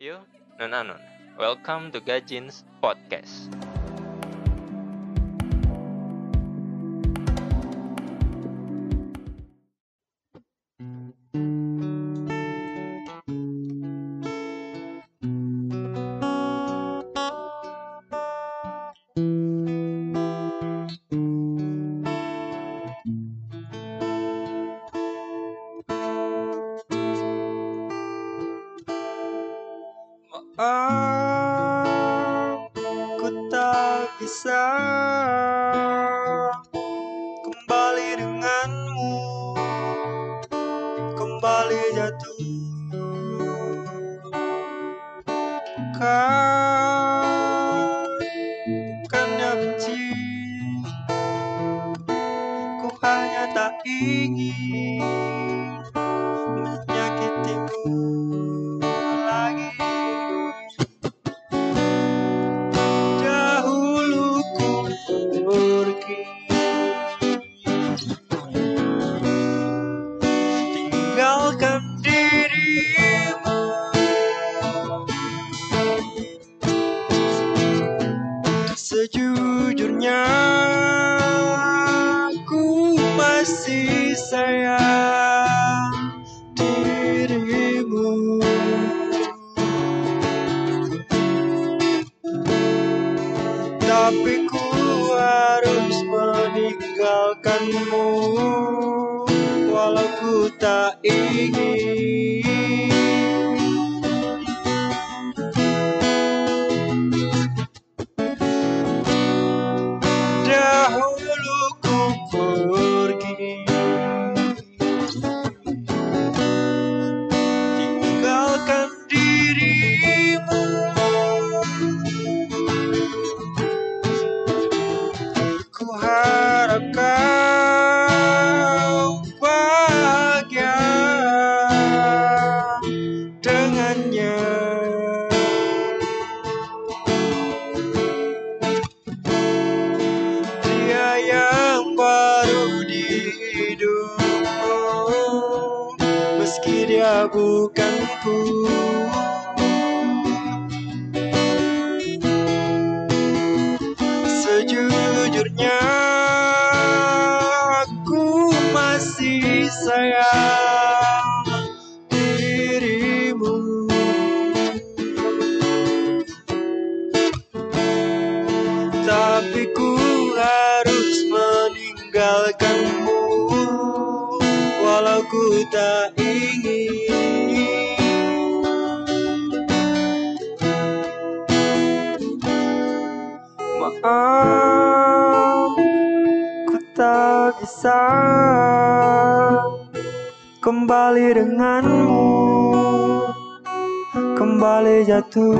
Yo, non anon. Welcome to Gajins Podcast. Maaf, ku tak bisa kembali denganmu, kembali jatuh. Bukan, bukannya benci, ku hanya tak ingin masih sayang dirimu. Tapi ku harus meninggalkanmu Walau ku tak ingin bukanku Sejujurnya aku masih sayang dirimu. Tapi ku harus meninggalkanmu Walau ku tak ingin Maaf, ku tak bisa kembali denganmu, kembali jatuh.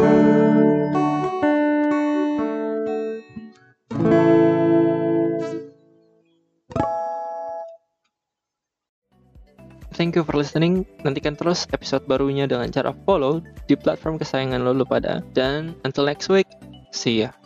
Thank you for listening. Nantikan terus episode barunya dengan cara follow di platform kesayangan lo pada. Dan until next week, see ya.